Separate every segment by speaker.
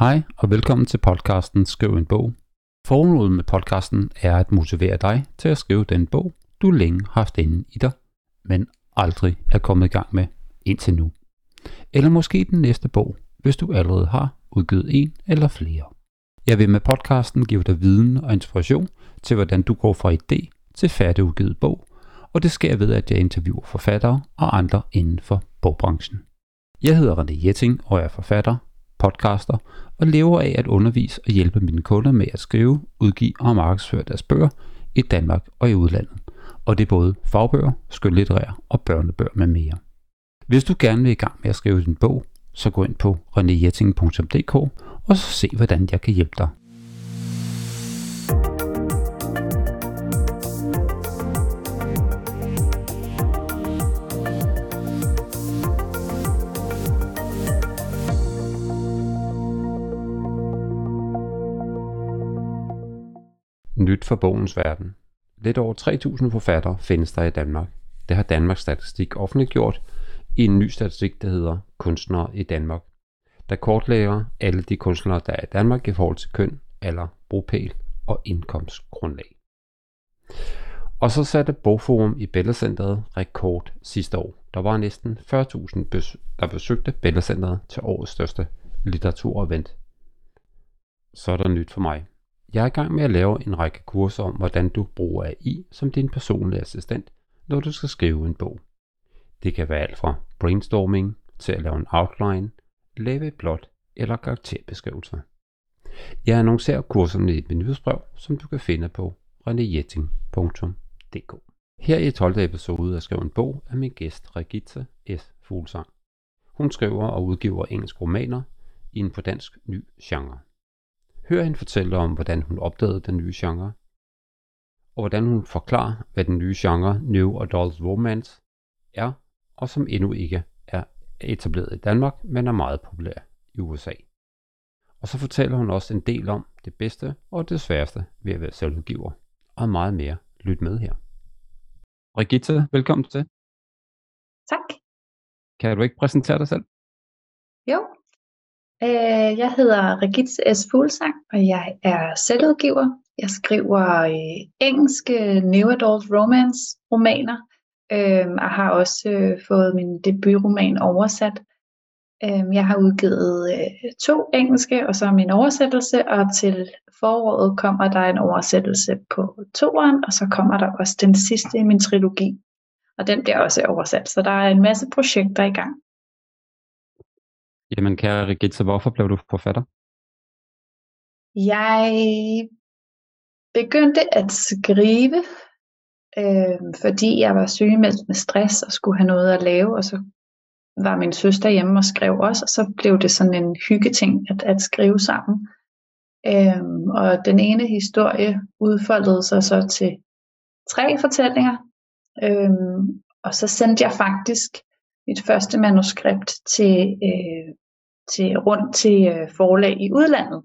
Speaker 1: Hej og velkommen til podcasten Skriv en bog. Formålet med podcasten er at motivere dig til at skrive den bog, du længe har haft inde i dig, men aldrig er kommet i gang med indtil nu. Eller måske den næste bog, hvis du allerede har udgivet en eller flere. Jeg vil med podcasten give dig viden og inspiration til, hvordan du går fra idé til færdigudgivet bog, og det sker ved, at jeg interviewer forfattere og andre inden for bogbranchen. Jeg hedder René Jetting og er forfatter, podcaster og lever af at undervise og hjælpe mine kunder med at skrive, udgive og markedsføre deres bøger i Danmark og i udlandet. Og det er både fagbøger, skønlitterære og børnebøger med mere. Hvis du gerne vil i gang med at skrive din bog, så gå ind på renéjetting.dk og så se, hvordan jeg kan hjælpe dig. Nyt for bogens verden. Lidt over 3.000 forfattere findes der i Danmark. Det har Danmarks Statistik offentliggjort i en ny statistik, der hedder Kunstnere i Danmark, der kortlægger alle de kunstnere, der er i Danmark i forhold til køn, alder, bopæl og indkomstgrundlag. Og så satte Bogforum i Bellacenteret rekord sidste år. Der var næsten 40.000, der besøgte Bellacenteret til årets største litteraturevent. Så er der nyt for mig. Jeg er i gang med at lave en række kurser om, hvordan du bruger AI som din personlige assistent, når du skal skrive en bog. Det kan være alt fra brainstorming til at lave en outline, lave et plot eller karakterbeskrivelser. Jeg annoncerer kurserne i et nyhedsbrev, som du kan finde på renejetting.dk. Her i 12. episode af Skriv en bog er min gæst Regitze S. Fuglsang. Hun skriver og udgiver engelske romaner i en på dansk ny genre. Hør hende fortælle om, hvordan hun opdagede den nye genre, og hvordan hun forklarer, hvad den nye genre New Adult Romance er, og som endnu ikke er etableret i Danmark, men er meget populær i USA. Og så fortæller hun også en del om det bedste og det sværeste ved at være selvudgiver, og meget mere. Lyt med her. Brigitte, velkommen til.
Speaker 2: Tak.
Speaker 1: Kan du ikke præsentere dig selv?
Speaker 2: Jo, Øh, jeg hedder Regitze S. Fuglsang, og jeg er selvudgiver. Jeg skriver øh, engelske New Adult Romance romaner, øh, og har også øh, fået min debutroman oversat. Øh, jeg har udgivet øh, to engelske, og så min oversættelse, og til foråret kommer der en oversættelse på toeren, og så kommer der også den sidste i min trilogi, og den bliver også oversat. Så der er en masse projekter i gang.
Speaker 1: Jamen kære Regitze, hvorfor blev du forfatter?
Speaker 2: Jeg begyndte at skrive, øh, fordi jeg var sygemeldt med stress og skulle have noget at lave, og så var min søster hjemme og skrev også, og så blev det sådan en hyggeting at, at skrive sammen. Øhm, og den ene historie udfoldede sig så til tre fortællinger, øhm, og så sendte jeg faktisk mit første manuskript til, øh, til rundt til øh, forlag i udlandet.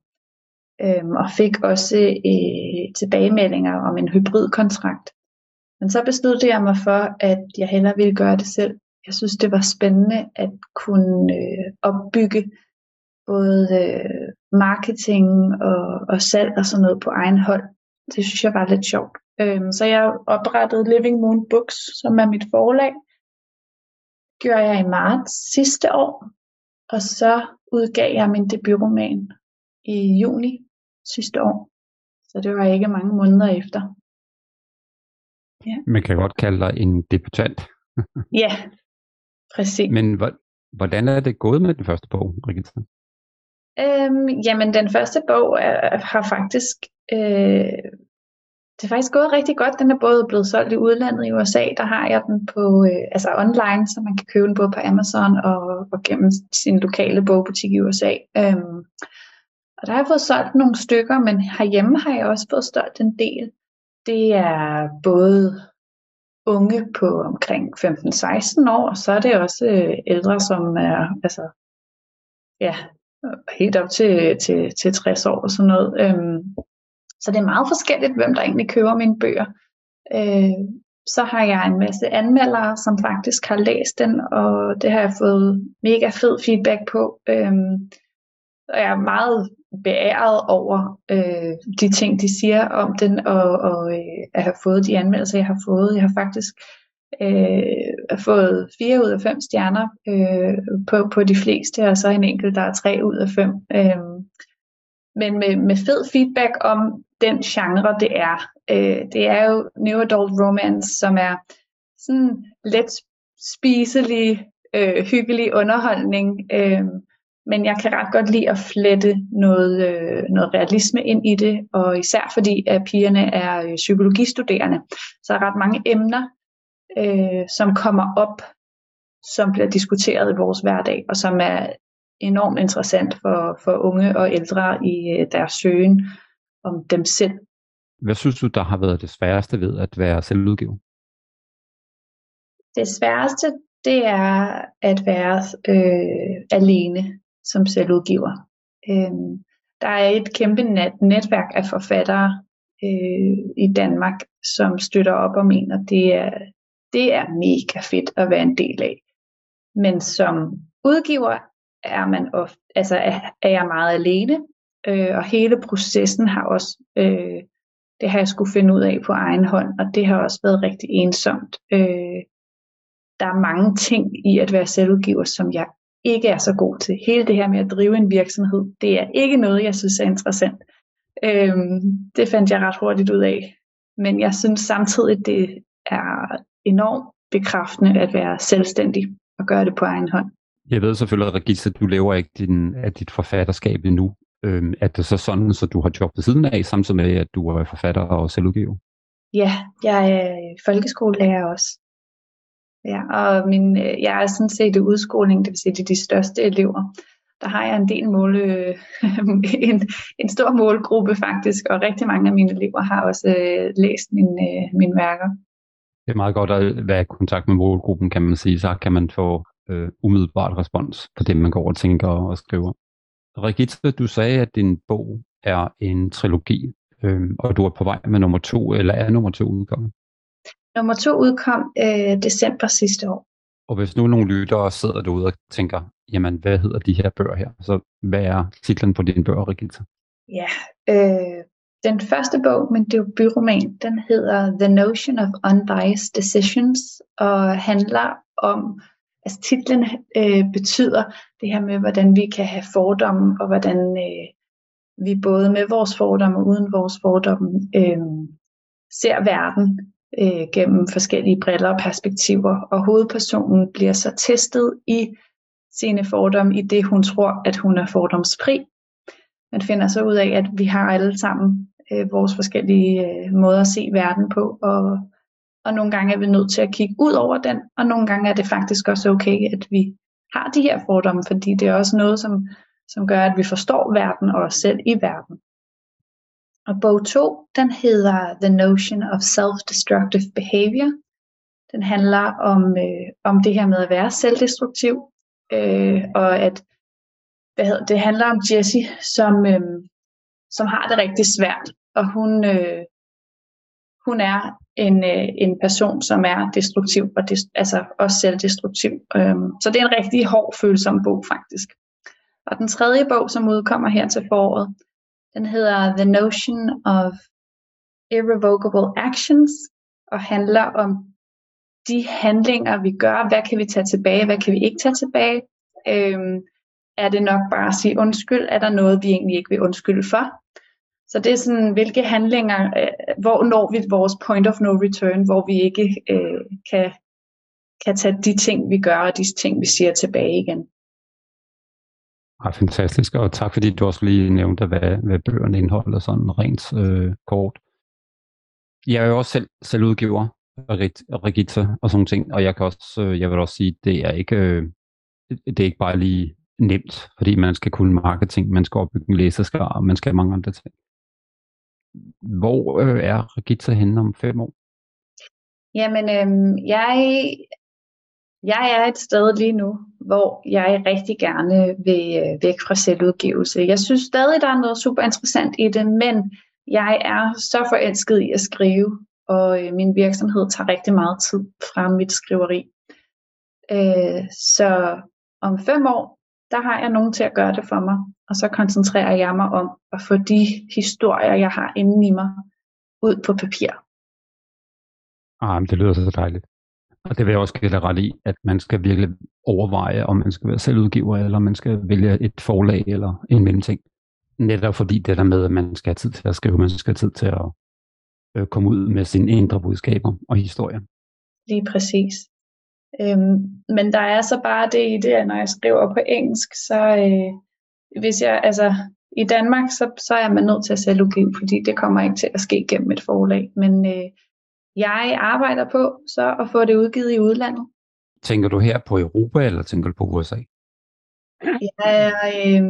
Speaker 2: Øhm, og fik også øh, tilbagemeldinger om en hybridkontrakt. Men så besluttede jeg mig for, at jeg hellere ville gøre det selv. Jeg synes, det var spændende at kunne øh, opbygge både øh, marketing og, og salg og sådan noget på egen hånd. Det synes jeg var lidt sjovt. Øhm, så jeg oprettede Living Moon Books, som er mit forlag gjorde jeg i marts sidste år, og så udgav jeg min debutroman i juni sidste år. Så det var ikke mange måneder efter.
Speaker 1: Ja. Man kan godt kalde dig en debutant.
Speaker 2: ja, præcis.
Speaker 1: Men hvordan er det gået med den første bog, Brigitte?
Speaker 2: Øhm, jamen, den første bog er, har faktisk øh, det er faktisk gået rigtig godt. Den er både blevet solgt i udlandet i USA, der har jeg den på øh, altså online, så man kan købe den både på Amazon og, og gennem sin lokale bogbutik i USA. Øhm, og der har jeg fået solgt nogle stykker, men herhjemme har jeg også fået solgt en del. Det er både unge på omkring 15-16 år, og så er det også øh, ældre, som er altså, ja, helt op til, til, til 60 år og sådan noget. Øhm, så det er meget forskelligt, hvem der egentlig køber mine bøger. Øh, så har jeg en masse anmeldere, som faktisk har læst den, og det har jeg fået mega fed feedback på. Øh, og jeg er meget beæret over øh, de ting, de siger om den, og, og øh, at have fået de anmeldelser, jeg har fået. Jeg har faktisk øh, fået fire ud af fem stjerner øh, på, på de fleste, og så en enkelt, der er tre ud af fem. Øh, men med, med fed feedback om den genre, det er. Øh, det er jo New Adult Romance, som er sådan let spiselig, øh, hyggelig underholdning. Øh, men jeg kan ret godt lide at flette noget, øh, noget realisme ind i det, og især fordi at pigerne er øh, psykologistuderende, så er ret mange emner, øh, som kommer op, som bliver diskuteret i vores hverdag, og som er enormt interessant for, for unge og ældre i øh, deres søgen om dem selv.
Speaker 1: Hvad synes du, der har været det sværeste ved at være selvudgiver?
Speaker 2: Det sværeste, det er at være øh, alene som selvudgiver. Øh, der er et kæmpe net, netværk af forfattere øh, i Danmark, som støtter op om en, og det er, det er mega fedt at være en del af. Men som udgiver er man ofte, altså er, er jeg meget alene, øh, og hele processen har også, øh, det har jeg skulle finde ud af på egen hånd, og det har også været rigtig ensomt. Øh, der er mange ting i at være selvudgiver, som jeg ikke er så god til. Hele det her med at drive en virksomhed, det er ikke noget, jeg synes er interessant. Øhm, det fandt jeg ret hurtigt ud af. Men jeg synes samtidig, det er enormt bekræftende at være selvstændig og gøre det på egen hånd.
Speaker 1: Jeg ved selvfølgelig, Regis, at du lever ikke din, af dit forfatterskab endnu. Øhm, er det så sådan, så du har job ved siden af, samtidig med, at du er forfatter og selvudgiver?
Speaker 2: Ja, jeg er folkeskolelærer også. Ja, og min, øh, jeg er sådan set i udskoling, det vil sige, det er de største elever. Der har jeg en del mål, øh, en, en stor målgruppe faktisk, og rigtig mange af mine elever har også øh, læst mine, øh, mine værker.
Speaker 1: Det er meget godt at være i kontakt med målgruppen, kan man sige. Så kan man få øh, umiddelbart respons på det, man går og tænker og skriver. Regitze, du sagde, at din bog er en trilogi, øh, og du er på vej med nummer to, eller er nummer to udkommet?
Speaker 2: Nummer to udkom øh, december sidste år.
Speaker 1: Og hvis nu nogle lyttere sidder derude og tænker, jamen hvad hedder de her bøger her? Så hvad er titlen på din bøger, Regitze?
Speaker 2: Ja, øh, den første bog, men det er jo byroman, den hedder The Notion of Unbiased Decisions, og handler om, altså titlen øh, betyder det her med, hvordan vi kan have fordomme, og hvordan øh, vi både med vores fordomme og uden vores fordomme øh, ser verden øh, gennem forskellige briller og perspektiver, og hovedpersonen bliver så testet i sine fordomme i det, hun tror, at hun er fordomsfri. Man finder så ud af, at vi har alle sammen øh, vores forskellige øh, måder at se verden på, og, og nogle gange er vi nødt til at kigge ud over den, og nogle gange er det faktisk også okay, at vi har de her fordomme, fordi det er også noget, som, som gør, at vi forstår verden og os selv i verden. Og bog 2, den hedder The Notion of Self-Destructive Behavior. Den handler om, øh, om det her med at være selvdestruktiv, øh, og at hvad hedder, det handler om Jessie, som, øh, som har det rigtig svært, og hun, øh, hun er en, øh, en person, som er destruktiv, og des, altså også selvdestruktiv. Øhm, så det er en rigtig hård, følsom bog faktisk. Og den tredje bog, som udkommer her til foråret, den hedder The Notion of Irrevocable Actions og handler om de handlinger, vi gør. Hvad kan vi tage tilbage? Hvad kan vi ikke tage tilbage? Øhm, er det nok bare at sige undskyld? Er der noget, vi egentlig ikke vil undskylde for? Så det er sådan, hvilke handlinger, øh, hvor når vi vores point of no return, hvor vi ikke øh, kan, kan tage de ting, vi gør, og de ting, vi siger tilbage igen.
Speaker 1: Ja, fantastisk, og tak fordi du også lige nævnte, hvad, hvad bøgerne indeholder sådan rent øh, kort. Jeg er jo også selv, selv udgiver, Regita og sådan ting, og jeg kan også, øh, jeg vil også sige, det er ikke, øh, det er ikke bare lige nemt, fordi man skal kunne marketing, man skal opbygge en læserskar, og man skal have mange andre ting. Hvor øh, er Regita henne om fem år?
Speaker 2: Jamen, øh, jeg jeg er et sted lige nu, hvor jeg rigtig gerne vil øh, væk fra selvudgivelse. Jeg synes stadig, der er noget super interessant i det, men jeg er så forelsket i at skrive, og øh, min virksomhed tager rigtig meget tid fra mit skriveri. Øh, så om fem år, der har jeg nogen til at gøre det for mig og så koncentrerer jeg mig om at få de historier, jeg har inde i mig, ud på papir.
Speaker 1: Ah, men det lyder så dejligt. Og det vil jeg også give dig ret i, at man skal virkelig overveje, om man skal være selvudgiver, eller om man skal vælge et forlag eller en mellemting. Netop fordi det der med, at man skal have tid til at skrive, man skal have tid til at øh, komme ud med sine indre budskaber og historier.
Speaker 2: Lige præcis. Øhm, men der er så bare det i det, at når jeg skriver på engelsk, så øh, hvis jeg, altså i Danmark, så, så er man nødt til at sælge udgive, fordi det kommer ikke til at ske gennem et forlag. Men øh, jeg arbejder på så at få det udgivet i udlandet.
Speaker 1: Tænker du her på Europa, eller tænker du på USA?
Speaker 2: Jeg er, øh,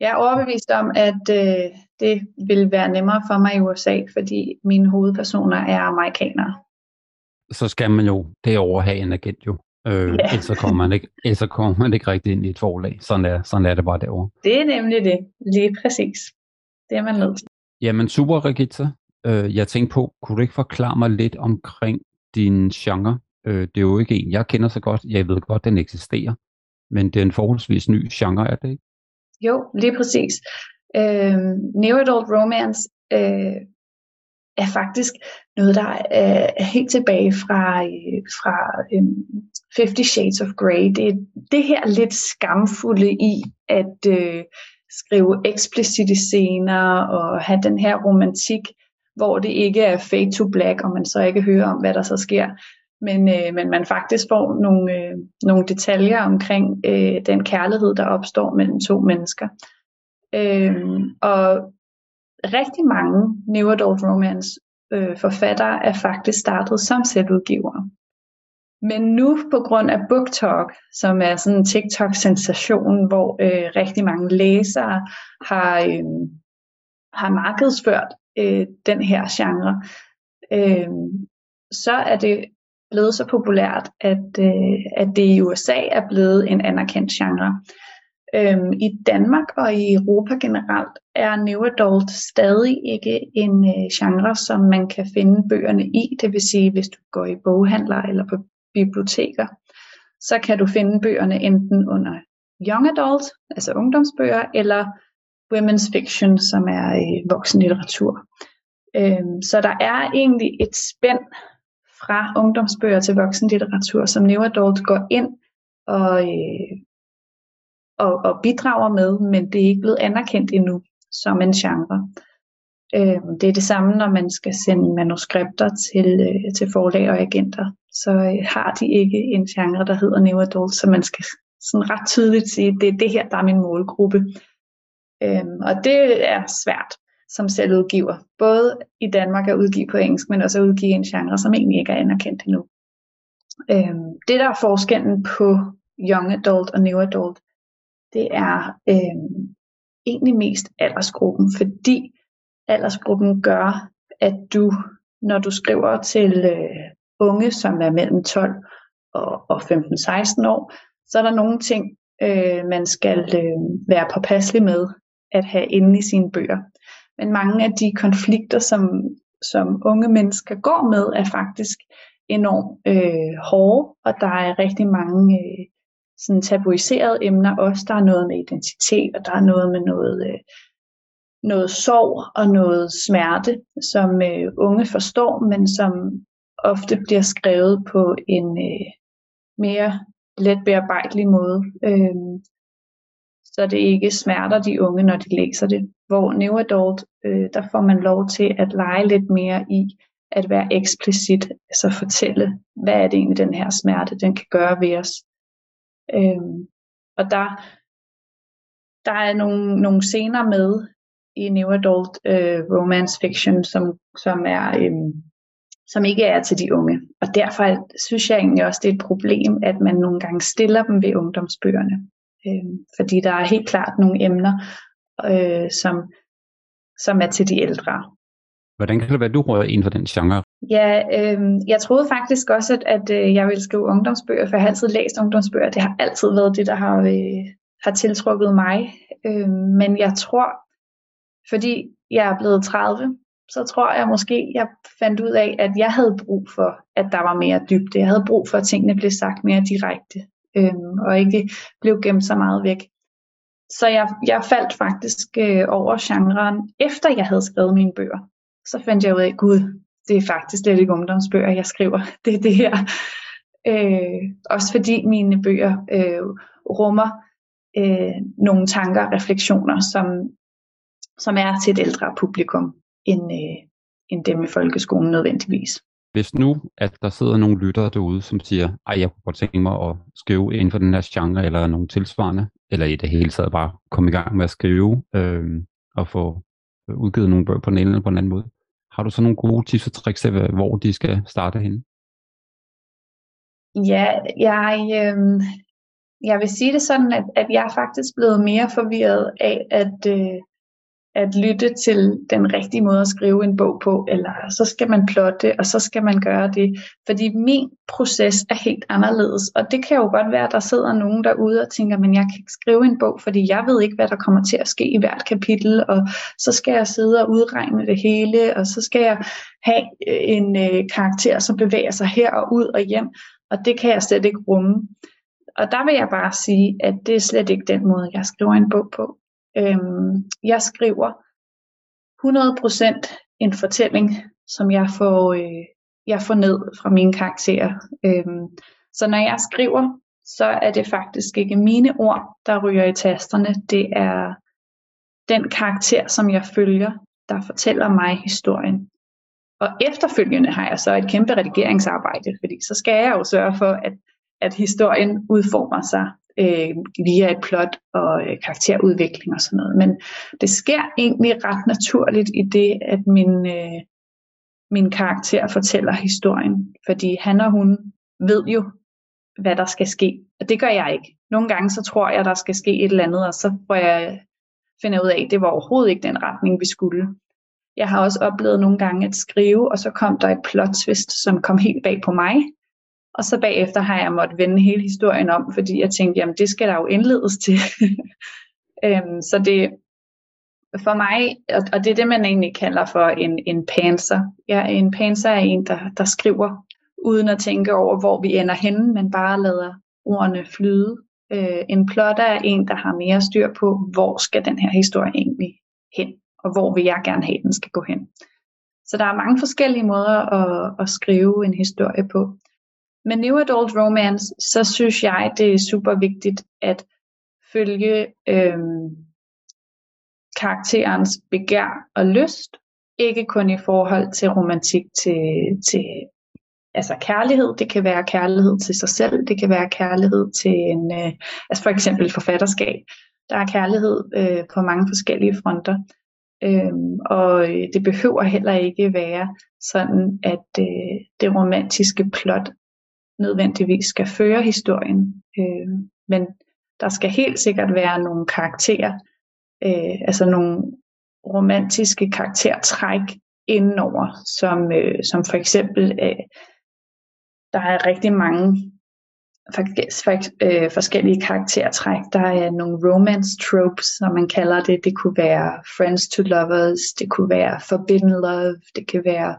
Speaker 2: jeg er overbevist om, at øh, det vil være nemmere for mig i USA, fordi mine hovedpersoner er amerikanere.
Speaker 1: Så skal man jo derover have en agent jo. Øh, ja. ellers, så kommer man ikke, ellers så kommer man ikke rigtig ind i et forlag. Sådan er, sådan er det bare derovre.
Speaker 2: Det er nemlig det. Lige præcis. Det er man nødt til.
Speaker 1: Jamen super, Regitza. Øh, jeg tænkte på, kunne du ikke forklare mig lidt omkring din genre? Øh, det er jo ikke en, jeg kender så godt. Jeg ved godt, den eksisterer. Men det er en forholdsvis ny genre, er det ikke?
Speaker 2: Jo, lige præcis. Øh, Neo-adult romance øh, er faktisk noget, der øh, er helt tilbage fra, øh, fra um, Fifty Shades of Grey. Det er det her lidt skamfulde i at øh, skrive eksplicite scener og have den her romantik, hvor det ikke er fade to black, og man så ikke hører om, hvad der så sker. Men, øh, men man faktisk får nogle, øh, nogle detaljer omkring øh, den kærlighed, der opstår mellem to mennesker. Øh, og rigtig mange New Adult Romance øh, forfattere er faktisk startet som selvudgivere. Men nu på grund af BookTok, som er sådan en TikTok-sensation, hvor øh, rigtig mange læsere har, øh, har markedsført øh, den her genre, øh, så er det blevet så populært, at, øh, at det i USA er blevet en anerkendt genre. Øhm, I Danmark og i Europa generelt er New Adult stadig ikke en øh, genre, som man kan finde bøgerne i. Det vil sige, hvis du går i boghandler eller på biblioteker, så kan du finde bøgerne enten under Young Adult, altså ungdomsbøger, eller Women's Fiction, som er øh, voksenlitteratur. Øhm, så der er egentlig et spænd fra ungdomsbøger til voksenlitteratur, som New Adult går ind og, øh, og, og bidrager med, men det er ikke blevet anerkendt endnu som en genre. Øh, det er det samme, når man skal sende manuskripter til, øh, til forlag og agenter. Så øh, har de ikke en genre, der hedder New Adult, så man skal sådan ret tydeligt sige, det er det her, der er min målgruppe. Øh, og det er svært som selvudgiver. Både i Danmark at udgive på engelsk, men også at udgive en genre, som egentlig ikke er anerkendt endnu. Øhm, det der er forskellen på young adult og new adult, det er øh, egentlig mest aldersgruppen, fordi aldersgruppen gør, at du, når du skriver til øh, unge, som er mellem 12 og, og 15-16 år, så er der nogle ting, øh, man skal øh, være påpasselig med at have inde i sine bøger. Men mange af de konflikter, som, som unge mennesker går med, er faktisk enormt øh, hårde, og der er rigtig mange øh, sådan tabuiserede emner også. Der er noget med identitet, og der er noget med noget, øh, noget sorg og noget smerte, som øh, unge forstår, men som ofte bliver skrevet på en øh, mere let bearbejdelig måde. Øh, så det ikke smerter de unge, når de læser det. Hvor New Adult, øh, der får man lov til at lege lidt mere i at være eksplicit, altså fortælle, hvad er det egentlig den her smerte, den kan gøre ved os. Øhm, og der, der er nogle, nogle scener med i New Adult øh, Romance Fiction, som, som er øhm, som ikke er til de unge. Og derfor synes jeg egentlig også, det er et problem, at man nogle gange stiller dem ved ungdomsbøgerne. Øh, fordi der er helt klart nogle emner, øh, som, som er til de ældre.
Speaker 1: Hvordan kan det være, at du rører ind for den genre?
Speaker 2: Ja, øh, jeg troede faktisk også, at, at øh, jeg ville skrive ungdomsbøger, for jeg har altid læst ungdomsbøger. Det har altid været det, der har, øh, har tiltrukket mig. Øh, men jeg tror, fordi jeg er blevet 30, så tror jeg måske, jeg fandt ud af, at jeg havde brug for, at der var mere dybde. Jeg havde brug for, at tingene blev sagt mere direkte, øh, og ikke blev gemt så meget væk. så jeg, jeg faldt faktisk øh, over genren, efter jeg havde skrevet mine bøger. Så fandt jeg ud af, gud, det er faktisk slet ikke ungdomsbøger, jeg skriver. Det er det her. Øh, også fordi mine bøger øh, rummer øh, nogle tanker og refleksioner, som, som er til et ældre publikum end, øh, end dem i folkeskolen nødvendigvis.
Speaker 1: Hvis nu, at der sidder nogle lyttere derude, som siger, ej, jeg kunne godt tænke mig at skrive inden for den her genre, eller nogle tilsvarende, eller i det hele taget bare komme i gang med at skrive, øh, og få øh, udgivet nogle bøger på den ene eller på den anden måde. Har du så nogle gode tips og tricks til, hvor de skal starte henne?
Speaker 2: Ja, jeg, øh, jeg vil sige det sådan, at, at jeg er faktisk blevet mere forvirret af, at, øh, at lytte til den rigtige måde at skrive en bog på, eller så skal man plotte, og så skal man gøre det. Fordi min proces er helt anderledes, og det kan jo godt være, at der sidder nogen derude og tænker, men jeg kan ikke skrive en bog, fordi jeg ved ikke, hvad der kommer til at ske i hvert kapitel, og så skal jeg sidde og udregne det hele, og så skal jeg have øh, en øh, karakter, som bevæger sig her og ud og hjem, og det kan jeg slet ikke rumme. Og der vil jeg bare sige, at det er slet ikke den måde, jeg skriver en bog på. Øhm, jeg skriver 100% en fortælling, som jeg får, øh, jeg får ned fra mine karakterer. Øhm, så når jeg skriver, så er det faktisk ikke mine ord, der ryger i tasterne. Det er den karakter, som jeg følger, der fortæller mig historien. Og efterfølgende har jeg så et kæmpe redigeringsarbejde, fordi så skal jeg jo sørge for, at, at historien udformer sig øh, via et plot og øh, karakterudvikling og sådan noget. Men det sker egentlig ret naturligt i det, at min, øh, min karakter fortæller historien. Fordi han og hun ved jo, hvad der skal ske. Og det gør jeg ikke. Nogle gange så tror jeg, der skal ske et eller andet, og så får jeg finder ud af, at det var overhovedet ikke den retning, vi skulle. Jeg har også oplevet nogle gange at skrive, og så kom der et plot twist, som kom helt bag på mig, og så bagefter har jeg måttet vende hele historien om, fordi jeg tænkte, jamen det skal der jo indledes til. øhm, så det for mig, og det er det, man egentlig kalder for en, en panser. Ja, en panser er en, der, der skriver, uden at tænke over, hvor vi ender henne, men bare lader ordene flyde. Øh, en plotter er en, der har mere styr på, hvor skal den her historie egentlig hen, og hvor vil jeg gerne have, den skal gå hen. Så der er mange forskellige måder at, at skrive en historie på. Med New Adult Romance, så synes jeg, det er super vigtigt at følge øhm, karakterens begær og lyst, ikke kun i forhold til romantik til, til altså kærlighed. Det kan være kærlighed til sig selv, det kan være kærlighed til en, øh, altså for eksempel forfatterskab. Der er kærlighed øh, på mange forskellige fronter. Øhm, og øh, det behøver heller ikke være sådan, at øh, det romantiske plot nødvendigvis skal føre historien. Øh, men der skal helt sikkert være nogle karakterer, øh, altså nogle romantiske karaktertræk indenover, som, øh, som for eksempel, øh, der er rigtig mange for, for, øh, forskellige karaktertræk. Der er nogle romance tropes, som man kalder det. Det kunne være friends to lovers, det kunne være forbidden love, det kan være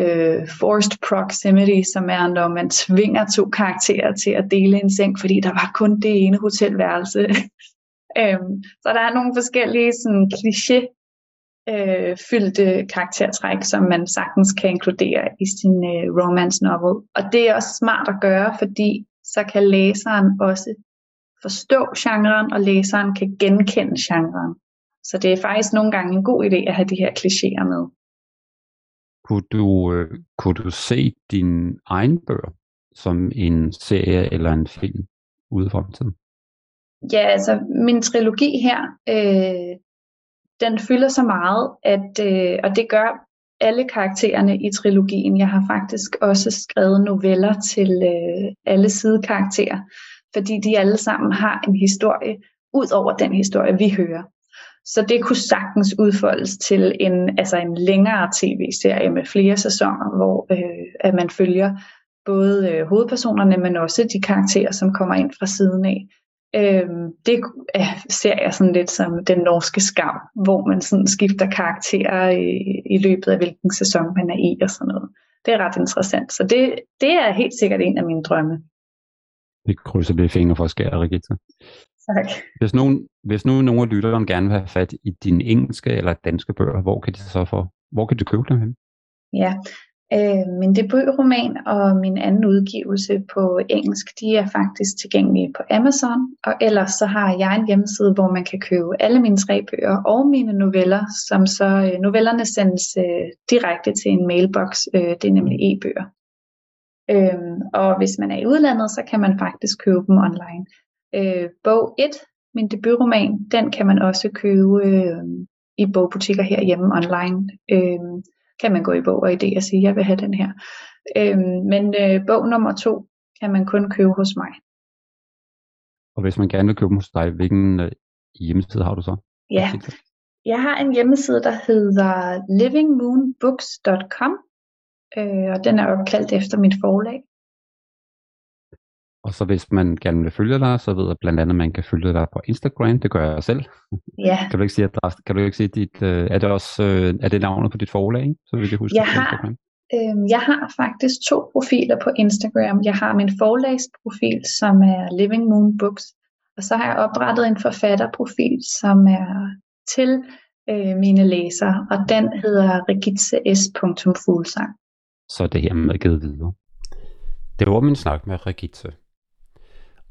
Speaker 2: øh, forced proximity, som er, når man tvinger to karakterer til at dele en seng, fordi der var kun det ene hotelværelse. øhm, så der er nogle forskellige sådan, kliché øh, fyldte karaktertræk, som man sagtens kan inkludere i sin øh, romance novel. Og det er også smart at gøre, fordi så kan læseren også forstå genren, og læseren kan genkende genren. Så det er faktisk nogle gange en god idé at have de her klichéer med.
Speaker 1: Kunne du, øh, kunne du se din egen bøger som en serie eller en film ude i fremtiden?
Speaker 2: Ja, altså min trilogi her, øh, den fylder så meget, at, øh, og det gør alle karaktererne i trilogien. Jeg har faktisk også skrevet noveller til øh, alle sidekarakterer, fordi de alle sammen har en historie, ud over den historie, vi hører. Så det kunne sagtens udfoldes til en, altså en længere tv-serie med flere sæsoner, hvor øh, at man følger både øh, hovedpersonerne, men også de karakterer, som kommer ind fra siden af. Øh, det øh, ser jeg sådan lidt som den norske skam, hvor man sådan skifter karakterer i, i løbet af hvilken sæson man er i og sådan noget. Det er ret interessant. Så det, det er helt sikkert en af mine drømme.
Speaker 1: Det krydser det fingre for at skære, Rigitta.
Speaker 2: Tak.
Speaker 1: Hvis, nogen, hvis nu nogen af lytterne gerne vil have fat i dine engelske eller danske bøger, hvor kan de så for, hvor kan de købe dem hen?
Speaker 2: Ja, øh, min debutroman og min anden udgivelse på engelsk, de er faktisk tilgængelige på Amazon, og ellers så har jeg en hjemmeside, hvor man kan købe alle mine tre bøger og mine noveller, som så øh, novellerne sendes øh, direkte til en mailbox, øh, det er nemlig e-bøger. Øh, og hvis man er i udlandet, så kan man faktisk købe dem online. Øh, bog 1, min debutroman, den kan man også købe øh, i bogbutikker herhjemme online. Øh, kan man gå i bog og idé og sige, jeg vil have den her. Øh, men øh, bog nummer 2 kan man kun købe hos mig.
Speaker 1: Og hvis man gerne vil købe hos dig, hvilken øh, hjemmeside har du så?
Speaker 2: Ja, jeg har en hjemmeside, der hedder livingmoonbooks.com, øh, og den er opkaldt efter mit forlag.
Speaker 1: Og så hvis man gerne vil følge dig, så ved jeg blandt andet, at man kan følge dig på Instagram. Det gør jeg selv.
Speaker 2: Ja.
Speaker 1: kan du ikke sige adresse? Kan du ikke sige dit, øh, er det også øh, er det navnet på dit forlag, ikke? så vi kan huske
Speaker 2: jeg
Speaker 1: det på
Speaker 2: har,
Speaker 1: Instagram?
Speaker 2: øh, jeg har faktisk to profiler på Instagram. Jeg har min forlagsprofil, som er Living Moon Books, og så har jeg oprettet en forfatterprofil, som er til øh, mine læsere, og den hedder regitses.fuglsang.
Speaker 1: Så er det her med givet videre. Det var min snak med Regitze.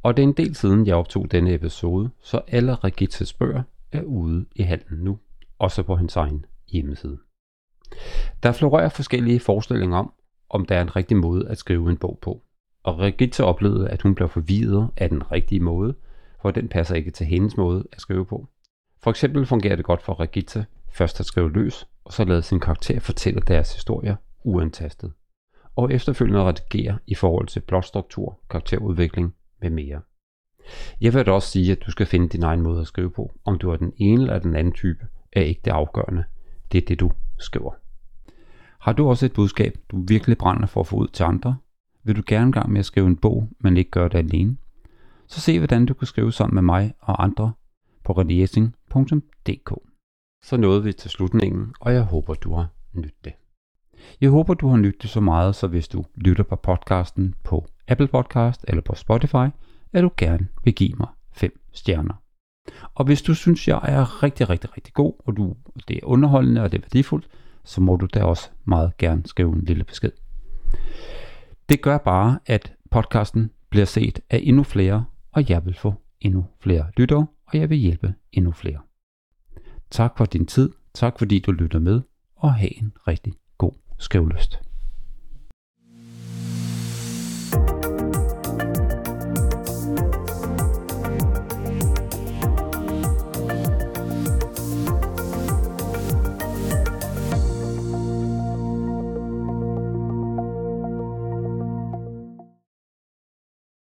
Speaker 1: Og det er en del siden, jeg optog denne episode, så alle Regitzes bøger er ude i handen nu, også på hans egen hjemmeside. Der florerer forskellige forestillinger om, om der er en rigtig måde at skrive en bog på. Og Regitze oplevede, at hun blev forvirret af den rigtige måde, for den passer ikke til hendes måde at skrive på. For eksempel fungerer det godt for Regitze først at skrive løs, og så lade sin karakter fortælle deres historier uantastet. Og efterfølgende redigere i forhold til plotstruktur, karakterudvikling med mere. Jeg vil da også sige, at du skal finde din egen måde at skrive på. Om du er den ene eller den anden type, er ikke det afgørende. Det er det, du skriver. Har du også et budskab, du virkelig brænder for at få ud til andre? Vil du gerne gang med at skrive en bog, men ikke gøre det alene? Så se, hvordan du kan skrive sammen med mig og andre på rediesing.dk. Så nåede vi til slutningen, og jeg håber, du har nydt det. Jeg håber, du har nydt det så meget, så hvis du lytter på podcasten på Apple Podcast eller på Spotify, at du gerne vil give mig 5 stjerner. Og hvis du synes, jeg er rigtig, rigtig, rigtig god, og du, det er underholdende og det er værdifuldt, så må du da også meget gerne skrive en lille besked. Det gør bare, at podcasten bliver set af endnu flere, og jeg vil få endnu flere lyttere, og jeg vil hjælpe endnu flere. Tak for din tid, tak fordi du lytter med, og have en rigtig god skrivelyst.